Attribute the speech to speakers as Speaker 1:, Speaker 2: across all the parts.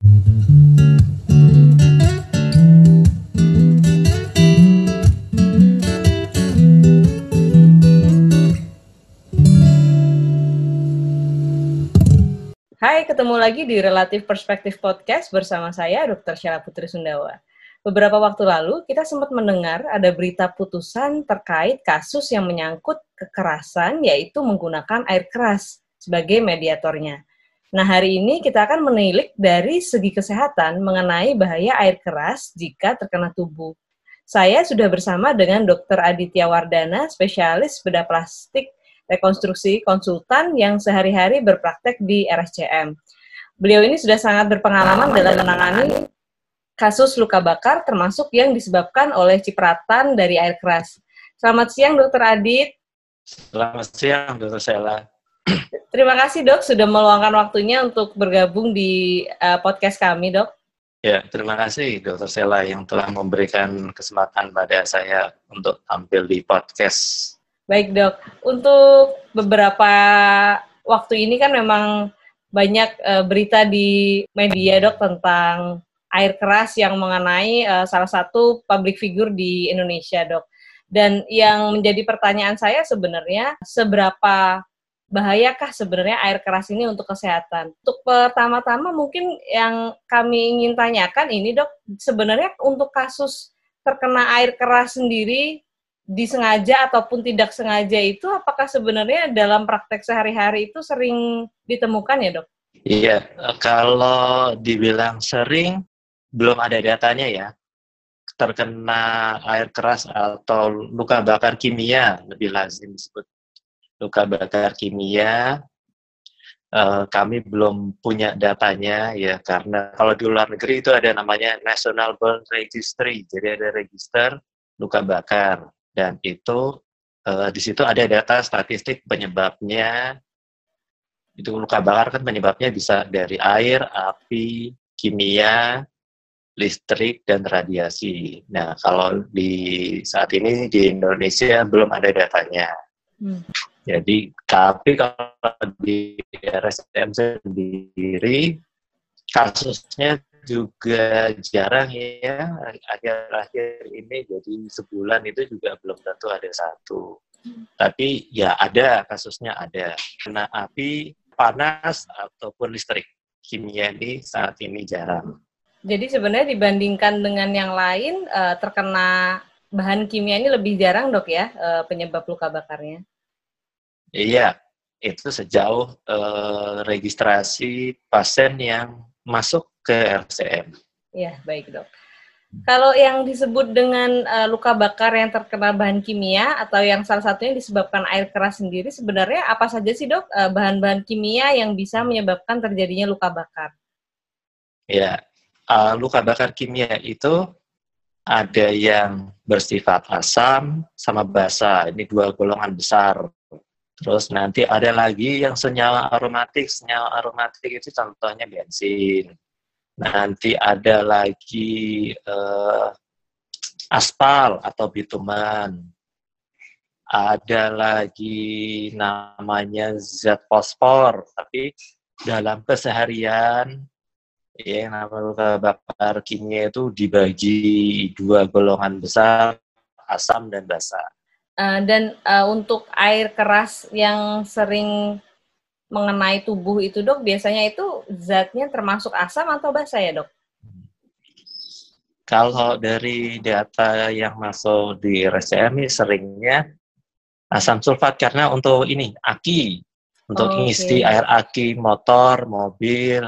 Speaker 1: Hai, ketemu lagi di Relatif Perspektif Podcast bersama saya, Dr. Syara Putri Sundawa. Beberapa waktu lalu, kita sempat mendengar ada berita putusan terkait kasus yang menyangkut kekerasan, yaitu menggunakan air keras sebagai mediatornya. Nah, hari ini kita akan menilik dari segi kesehatan mengenai bahaya air keras jika terkena tubuh. Saya sudah bersama dengan Dr. Aditya Wardana, spesialis bedah plastik rekonstruksi konsultan yang sehari-hari berpraktek di RSCM. Beliau ini sudah sangat berpengalaman dalam menangani kasus luka bakar termasuk yang disebabkan oleh cipratan dari air keras. Selamat siang Dokter Adit.
Speaker 2: Selamat siang Dokter Sela.
Speaker 1: Terima kasih dok sudah meluangkan waktunya untuk bergabung di uh, podcast kami dok.
Speaker 2: Ya, terima kasih Dokter Sela yang telah memberikan kesempatan pada saya untuk tampil di podcast
Speaker 1: Baik dok, untuk beberapa waktu ini kan memang banyak uh, berita di media dok tentang air keras yang mengenai uh, salah satu public figure di Indonesia dok. Dan yang menjadi pertanyaan saya sebenarnya seberapa bahayakah sebenarnya air keras ini untuk kesehatan? Untuk pertama-tama mungkin yang kami ingin tanyakan ini dok, sebenarnya untuk kasus terkena air keras sendiri disengaja ataupun tidak sengaja itu apakah sebenarnya dalam praktek sehari-hari itu sering ditemukan ya dok?
Speaker 2: Iya, kalau dibilang sering belum ada datanya ya. Terkena air keras atau luka bakar kimia lebih lazim disebut luka bakar kimia. Uh, kami belum punya datanya ya karena kalau di luar negeri itu ada namanya National Burn Registry, jadi ada register luka bakar dan itu uh, di situ ada data statistik penyebabnya itu luka bakar kan penyebabnya bisa dari air, api, kimia, listrik dan radiasi. Nah kalau di saat ini di Indonesia belum ada datanya. Hmm. Jadi tapi kalau di RSM sendiri kasusnya juga jarang ya. Akhir-akhir ini jadi sebulan itu juga belum tentu ada satu. Tapi ya ada kasusnya ada. Kena api panas ataupun listrik. Kimia ini saat ini jarang.
Speaker 1: Jadi sebenarnya dibandingkan dengan yang lain eh, terkena bahan kimia ini lebih jarang dok ya eh, penyebab luka bakarnya
Speaker 2: iya itu sejauh uh, registrasi pasien yang masuk ke RCM.
Speaker 1: Iya, baik dok. Kalau yang disebut dengan uh, luka bakar yang terkena bahan kimia atau yang salah satunya disebabkan air keras sendiri, sebenarnya apa saja sih dok bahan bahan-bahan kimia yang bisa menyebabkan terjadinya luka bakar?
Speaker 2: Ya, uh, luka bakar kimia itu ada yang bersifat asam sama basa. Ini dua golongan besar. Terus nanti ada lagi yang senyawa aromatik. Senyawa aromatik itu contohnya bensin, Nanti ada lagi uh, aspal atau bitumen. Ada lagi namanya zat fosfor, tapi dalam keseharian ya namanya bakar kimia itu dibagi dua golongan besar, asam dan basa.
Speaker 1: Uh, dan uh, untuk air keras yang sering mengenai tubuh itu dok biasanya itu zatnya termasuk asam atau basa ya dok?
Speaker 2: Kalau dari data yang masuk di RSCM ini seringnya asam sulfat karena untuk ini aki untuk oh, ngisi okay. air aki motor mobil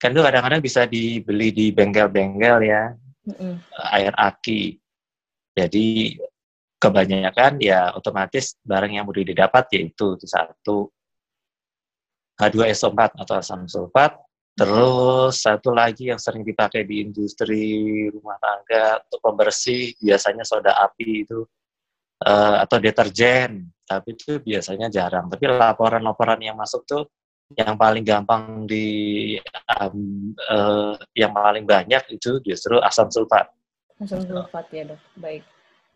Speaker 2: kan itu kadang-kadang bisa dibeli di bengkel-bengkel ya mm -hmm. air aki jadi kebanyakan ya otomatis barang yang mudah didapat yaitu itu satu H2SO4 atau asam sulfat. Terus satu lagi yang sering dipakai di industri rumah tangga untuk pembersih biasanya soda api itu uh, atau deterjen, tapi itu biasanya jarang. Tapi laporan-laporan yang masuk tuh yang paling gampang di um, uh, yang paling banyak itu justru asam sulfat.
Speaker 1: Asam sulfat ya dok, baik.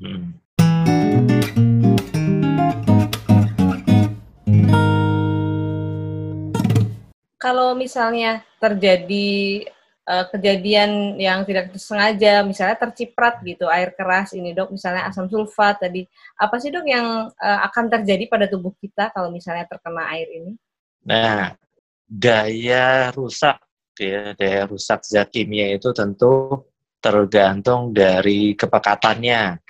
Speaker 1: Hmm. Kalau misalnya terjadi uh, kejadian yang tidak sengaja, misalnya terciprat gitu air keras ini dok, misalnya asam sulfat tadi, apa sih dok yang uh, akan terjadi pada tubuh kita kalau misalnya terkena air ini?
Speaker 2: Nah, daya rusak ya, daya rusak zat kimia itu tentu tergantung dari kepekatannya.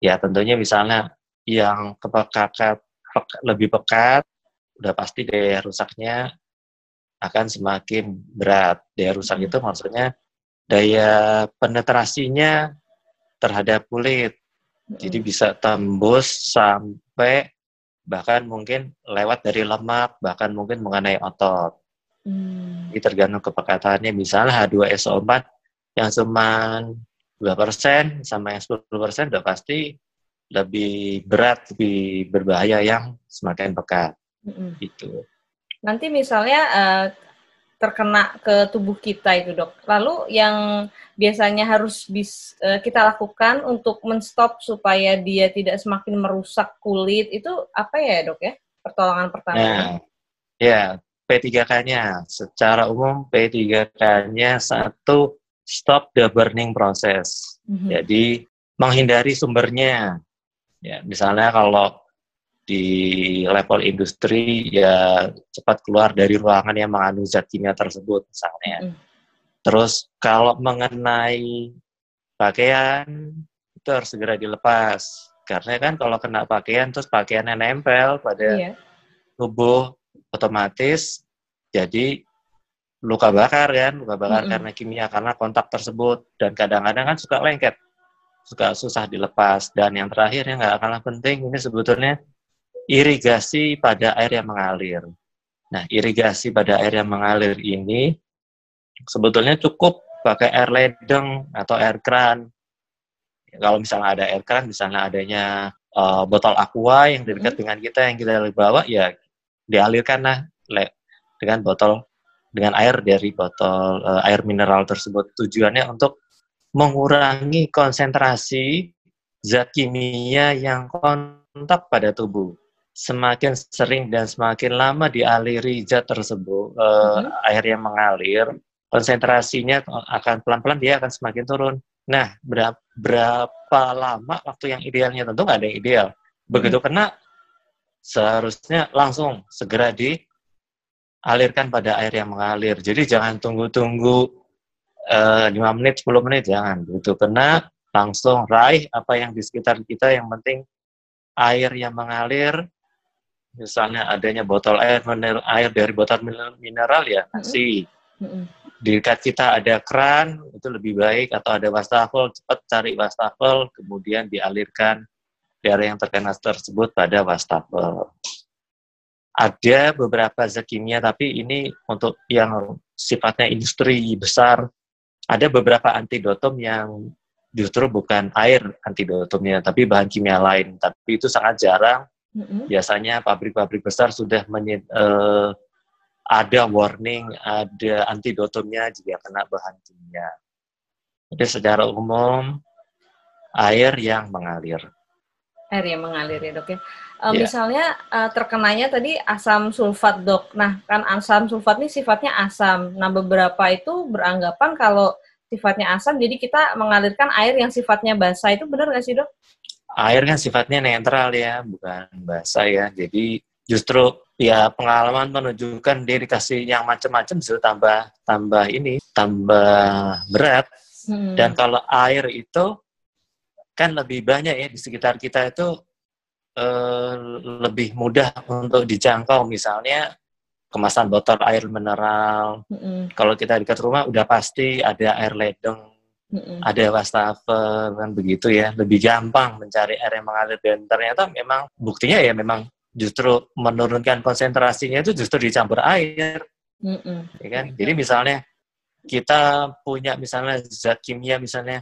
Speaker 2: Ya tentunya misalnya yang kepekakat lebih pekat, udah pasti daya rusaknya akan semakin berat. Daya rusak itu maksudnya daya penetrasinya terhadap kulit. Jadi bisa tembus sampai bahkan mungkin lewat dari lemak, bahkan mungkin mengenai otot. Hmm. Jadi tergantung kepekatannya. Misalnya H2SO4 yang cuma 2% sama yang 10% udah pasti lebih berat, lebih berbahaya yang semakin pekat. Hmm. Gitu
Speaker 1: nanti misalnya uh, terkena ke tubuh kita itu dok. Lalu yang biasanya harus bis, uh, kita lakukan untuk menstop supaya dia tidak semakin merusak kulit itu apa ya dok ya? Pertolongan pertama. Nah,
Speaker 2: ya P3K-nya secara umum P3K-nya satu stop the burning process. Mm-hmm. Jadi menghindari sumbernya. Ya, misalnya kalau di level industri ya cepat keluar dari ruangan yang mengandung zat kimia tersebut misalnya. Mm. Terus kalau mengenai pakaian itu harus segera dilepas karena kan kalau kena pakaian terus pakaiannya nempel pada iya. tubuh otomatis jadi luka bakar kan luka bakar mm -hmm. karena kimia karena kontak tersebut dan kadang-kadang kan suka lengket suka susah dilepas dan yang terakhir yang nggak kalah penting ini sebetulnya irigasi pada air yang mengalir. Nah, irigasi pada air yang mengalir ini sebetulnya cukup pakai air ledeng atau air keran. Kalau misalnya ada air keran, misalnya adanya uh, botol aqua yang dekat hmm. dengan kita yang kita bawa, ya dialirkan lah dengan botol dengan air dari botol uh, air mineral tersebut. Tujuannya untuk mengurangi konsentrasi zat kimia yang kontak pada tubuh semakin sering dan semakin lama dialiri zat tersebut, uh, mm-hmm. air yang mengalir, konsentrasinya akan pelan-pelan dia akan semakin turun. Nah, berapa, berapa lama waktu yang idealnya tentu nggak ada yang ideal. Begitu mm-hmm. kena, seharusnya langsung segera dialirkan pada air yang mengalir. Jadi jangan tunggu-tunggu uh, 5 menit, 10 menit, jangan. Begitu kena, langsung raih apa yang di sekitar kita, yang penting air yang mengalir misalnya adanya botol air mineral, air dari botol mineral ya kasih. Mm-hmm. Di dekat kita ada keran itu lebih baik atau ada wastafel cepat cari wastafel kemudian dialirkan dari yang terkena tersebut pada wastafel. Ada beberapa zat kimia tapi ini untuk yang sifatnya industri besar ada beberapa antidotum yang justru bukan air antidotumnya tapi bahan kimia lain tapi itu sangat jarang hmm Biasanya pabrik-pabrik besar sudah menye- uh, ada warning, ada antidotumnya jika kena bahan kimia. Jadi secara umum air yang mengalir.
Speaker 1: Air yang mengalir ya dok ya. Uh, yeah. Misalnya uh, terkenanya tadi asam sulfat dok. Nah kan asam sulfat ini sifatnya asam. Nah beberapa itu beranggapan kalau sifatnya asam, jadi kita mengalirkan air yang sifatnya basah itu benar nggak sih dok?
Speaker 2: Air kan sifatnya netral ya, bukan basah ya. Jadi justru ya pengalaman menunjukkan dia dikasih yang macam-macam justru tambah tambah ini tambah berat. Hmm. Dan kalau air itu kan lebih banyak ya di sekitar kita itu eh, lebih mudah untuk dijangkau misalnya kemasan botol air mineral. Hmm. Kalau kita dekat rumah udah pasti ada air ledeng Mm-mm. ada wastafel kan begitu ya lebih gampang mencari air yang mengalir dan ternyata memang buktinya ya memang justru menurunkan konsentrasinya itu justru dicampur air Mm-mm. ya kan jadi misalnya kita punya misalnya zat kimia misalnya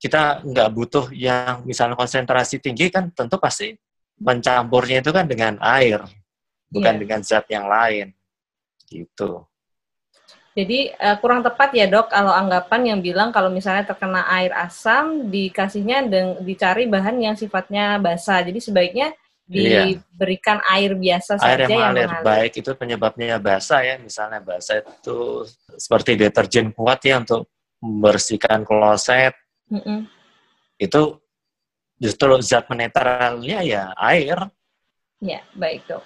Speaker 2: kita nggak butuh yang misalnya konsentrasi tinggi kan tentu pasti mencampurnya itu kan dengan air bukan yeah. dengan zat yang lain gitu
Speaker 1: jadi uh, kurang tepat ya dok kalau anggapan yang bilang kalau misalnya terkena air asam dikasihnya dan dicari bahan yang sifatnya basah. Jadi sebaiknya
Speaker 2: Iya.
Speaker 1: diberikan air biasa
Speaker 2: Air
Speaker 1: saja
Speaker 2: yang mengalir,
Speaker 1: mengalir.
Speaker 2: baik itu penyebabnya basah ya, misalnya basah itu seperti deterjen kuat ya untuk membersihkan kloset,
Speaker 1: Mm-mm.
Speaker 2: itu justru zat menetralnya ya air.
Speaker 1: Ya, baik dok.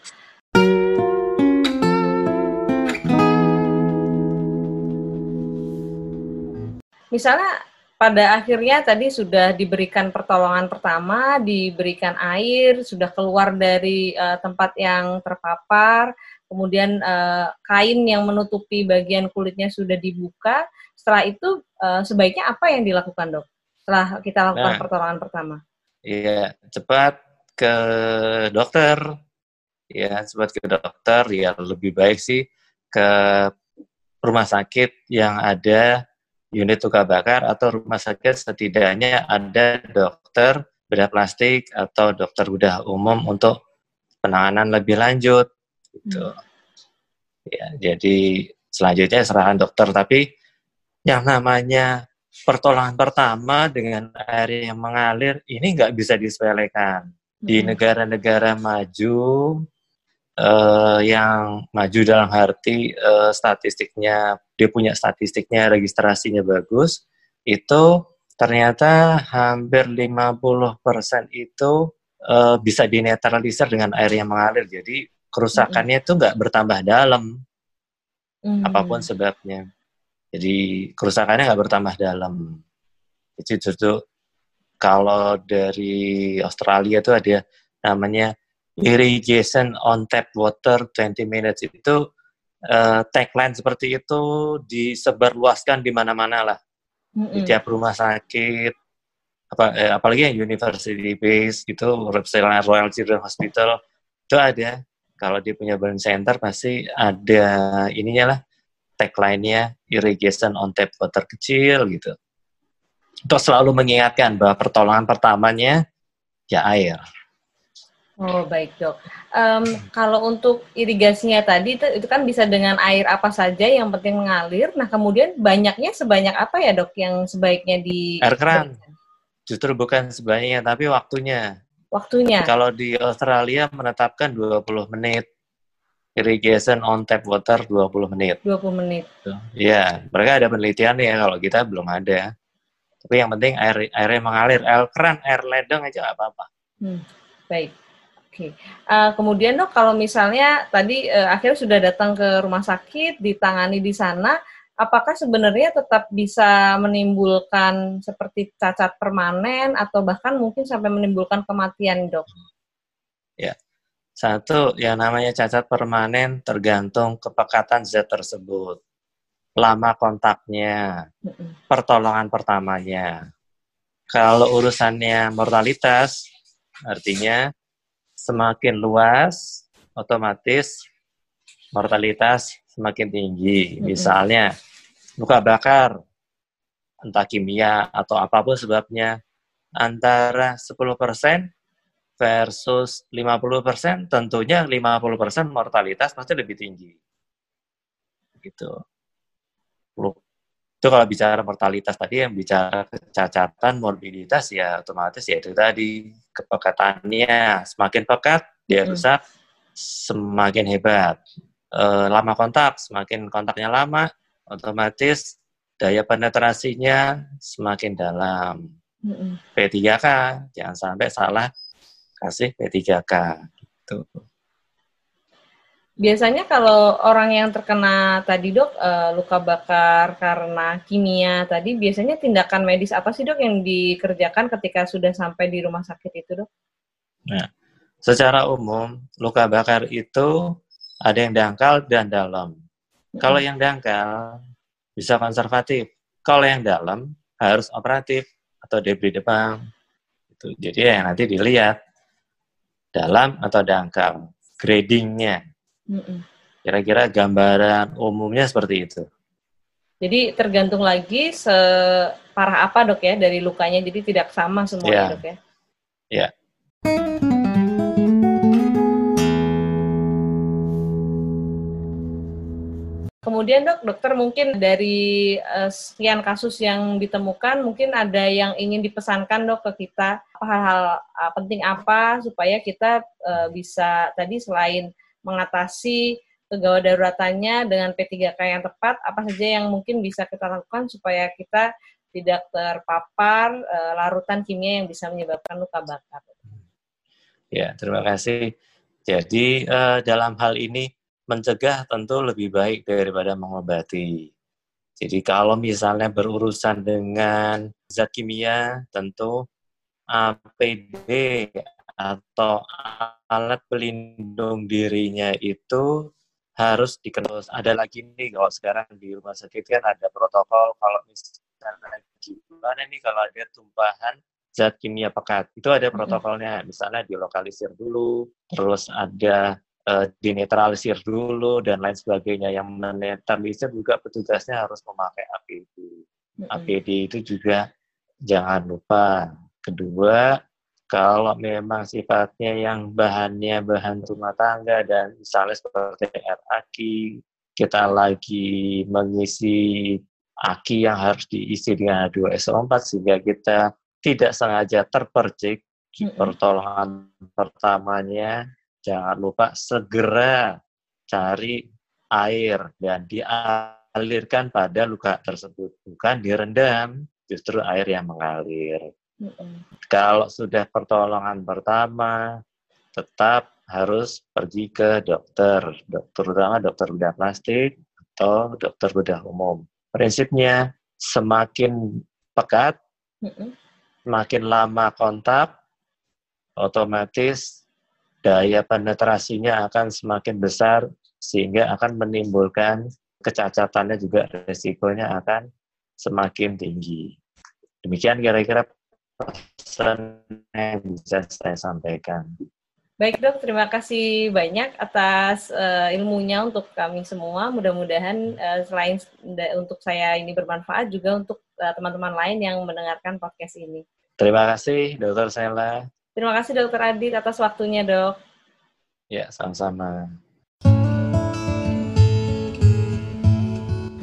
Speaker 1: Misalnya pada akhirnya tadi sudah diberikan pertolongan pertama, diberikan air, sudah keluar dari eh, tempat yang terpapar, kemudian eh, kain yang menutupi bagian kulitnya sudah dibuka. Setelah itu eh, sebaiknya apa yang dilakukan dok? Setelah kita lakukan
Speaker 2: Nah.
Speaker 1: pertolongan pertama.
Speaker 2: Iya, cepat ke dokter. Ya, cepat ke dokter. Ya, lebih baik sih ke rumah sakit yang ada unit luka bakar atau rumah sakit setidaknya ada dokter bedah plastik atau dokter bedah umum untuk penanganan lebih lanjut. Gitu. Ya, jadi selanjutnya serahan dokter. Tapi yang namanya pertolongan pertama dengan air yang mengalir ini nggak bisa disepelekan di
Speaker 1: Mm-mm.
Speaker 2: negara-negara maju eh, yang maju dalam arti eh, statistiknya dia punya statistiknya registrasinya bagus itu ternyata hampir 50% itu eh, bisa dinetralisir dengan air yang mengalir jadi kerusakannya itu nggak bertambah dalam
Speaker 1: Mm.
Speaker 2: apa pun sebabnya. Jadi kerusakannya nggak bertambah dalam. Itu justru kalau dari Australia itu ada namanya irrigation on tap water 20 minutes itu eh, tagline seperti itu disebarluaskan di mana-mana lah. Di
Speaker 1: Mm-mm.
Speaker 2: tiap rumah sakit apa eh, apalagi yang university based gitu misalnya Royal Children's Hospital itu ada. Kalau dia punya burn center pasti ada ininya lah tagline-nya irrigation on tap water kecil gitu. Untuk selalu mengingatkan bahwa pertolongan pertamanya ya air
Speaker 1: Oh baik dok. Em, kalau untuk irigasinya tadi itu, itu kan bisa dengan air apa saja yang penting mengalir. Nah kemudian banyaknya sebanyak apa ya dok yang sebaiknya di
Speaker 2: Air keran. justru bukan sebenarnya tapi waktunya
Speaker 1: waktunya?
Speaker 2: kalau di Australia menetapkan 20 menit irrigation on tap water 20 menit
Speaker 1: 20 menit.
Speaker 2: Iya, mereka ada penelitian ya kalau kita belum ada. Tapi yang penting air airnya mengalir, air keran, air ledeng aja nggak apa-apa.
Speaker 1: Hmm, baik. Oke. Eh, kemudian dok kalau misalnya tadi eh, akhirnya sudah datang ke rumah sakit ditangani di sana, apakah sebenarnya tetap bisa menimbulkan seperti cacat permanen atau bahkan mungkin sampai menimbulkan kematian dok?
Speaker 2: Satu, yang namanya cacat permanen tergantung kepekatan zat tersebut, lama kontaknya, pertolongan pertamanya. Kalau urusannya mortalitas, artinya semakin luas, otomatis mortalitas semakin tinggi. Misalnya luka bakar, entah kimia atau apa pun sebabnya, antara 10% versus 50%, tentunya 50% mortalitas pasti lebih tinggi. Gitu. Itu kalau bicara mortalitas tadi yang bicara kecacatan, morbiditas ya otomatis ya itu tadi kepekatannya semakin pekat dia
Speaker 1: Mm.
Speaker 2: rusak semakin hebat. Eh, lama kontak, semakin kontaknya lama, otomatis daya penetrasinya semakin dalam.
Speaker 1: Mm-mm.
Speaker 2: P3K, jangan sampai salah kasih P3K. Gitu.
Speaker 1: Biasanya kalau orang yang terkena tadi dok eh, luka bakar karena kimia tadi biasanya tindakan medis apa sih dok yang dikerjakan ketika sudah sampai di rumah sakit itu dok?
Speaker 2: Secara umum, luka bakar itu ada yang dangkal dan dalam. Kalau yang dangkal bisa konservatif. Kalau yang dalam harus operatif atau debris depan. Itu. Jadi ya nanti dilihat dalam atau dangkal, gradingnya. Kira-kira gambaran umumnya seperti itu.
Speaker 1: Jadi tergantung lagi separah apa dok ya dari lukanya. Jadi tidak sama semuanya
Speaker 2: Iya.
Speaker 1: dok ya.
Speaker 2: Ya.
Speaker 1: kemudian dok, dokter mungkin dari uh, sekian kasus yang ditemukan, mungkin ada yang ingin dipesankan dok ke kita hal-hal uh, penting apa supaya kita uh, bisa tadi selain mengatasi kegawat daruratannya dengan P3K yang tepat, apa saja yang mungkin bisa kita lakukan supaya kita tidak terpapar uh, larutan kimia yang bisa menyebabkan luka bakar.
Speaker 2: Ya, terima kasih. Jadi uh, dalam hal ini mencegah tentu lebih baik daripada mengobati. Jadi kalau misalnya berurusan dengan zat kimia, tentu APD atau alat pelindung dirinya itu harus dikenal. Ada lagi nih kalau sekarang di rumah sakit kan ada protokol kalau misalnya gimana nih kalau ada tumpahan zat kimia pekat itu ada protokolnya misalnya dilokalisir dulu terus ada uh, dinetralisir dulu dan lain sebagainya. Yang menetralisir juga petugasnya harus memakai APD. Mm-hmm. APD itu juga jangan lupa. Kedua, kalau memang sifatnya yang bahannya bahan rumah tangga dan misalnya seperti air aki, kita lagi mengisi aki yang harus diisi dengan H2SO4 sehingga kita tidak sengaja terpercik pertolongan pertamanya jangan lupa segera cari air dan dialirkan pada luka tersebut, bukan direndam, justru air yang mengalir. Kalau sudah pertolongan pertama, tetap harus pergi ke dokter, dokter terutama dokter bedah plastik atau dokter bedah umum. Prinsipnya semakin pekat, semakin lama kontak, otomatis daya penetrasinya akan semakin besar sehingga akan menimbulkan kecacatannya juga resikonya akan semakin tinggi. Demikian kira-kira pesan yang bisa saya sampaikan.
Speaker 1: Baik dok, terima kasih banyak atas uh, ilmunya untuk kami semua. Mudah-mudahan uh, selain untuk saya ini bermanfaat juga untuk eh, teman-teman uh, lain yang mendengarkan podcast ini.
Speaker 2: Terima kasih, Dokter Sela.
Speaker 1: Terima kasih Dokter Adit atas waktunya, Dok.
Speaker 2: Ya, sama-sama.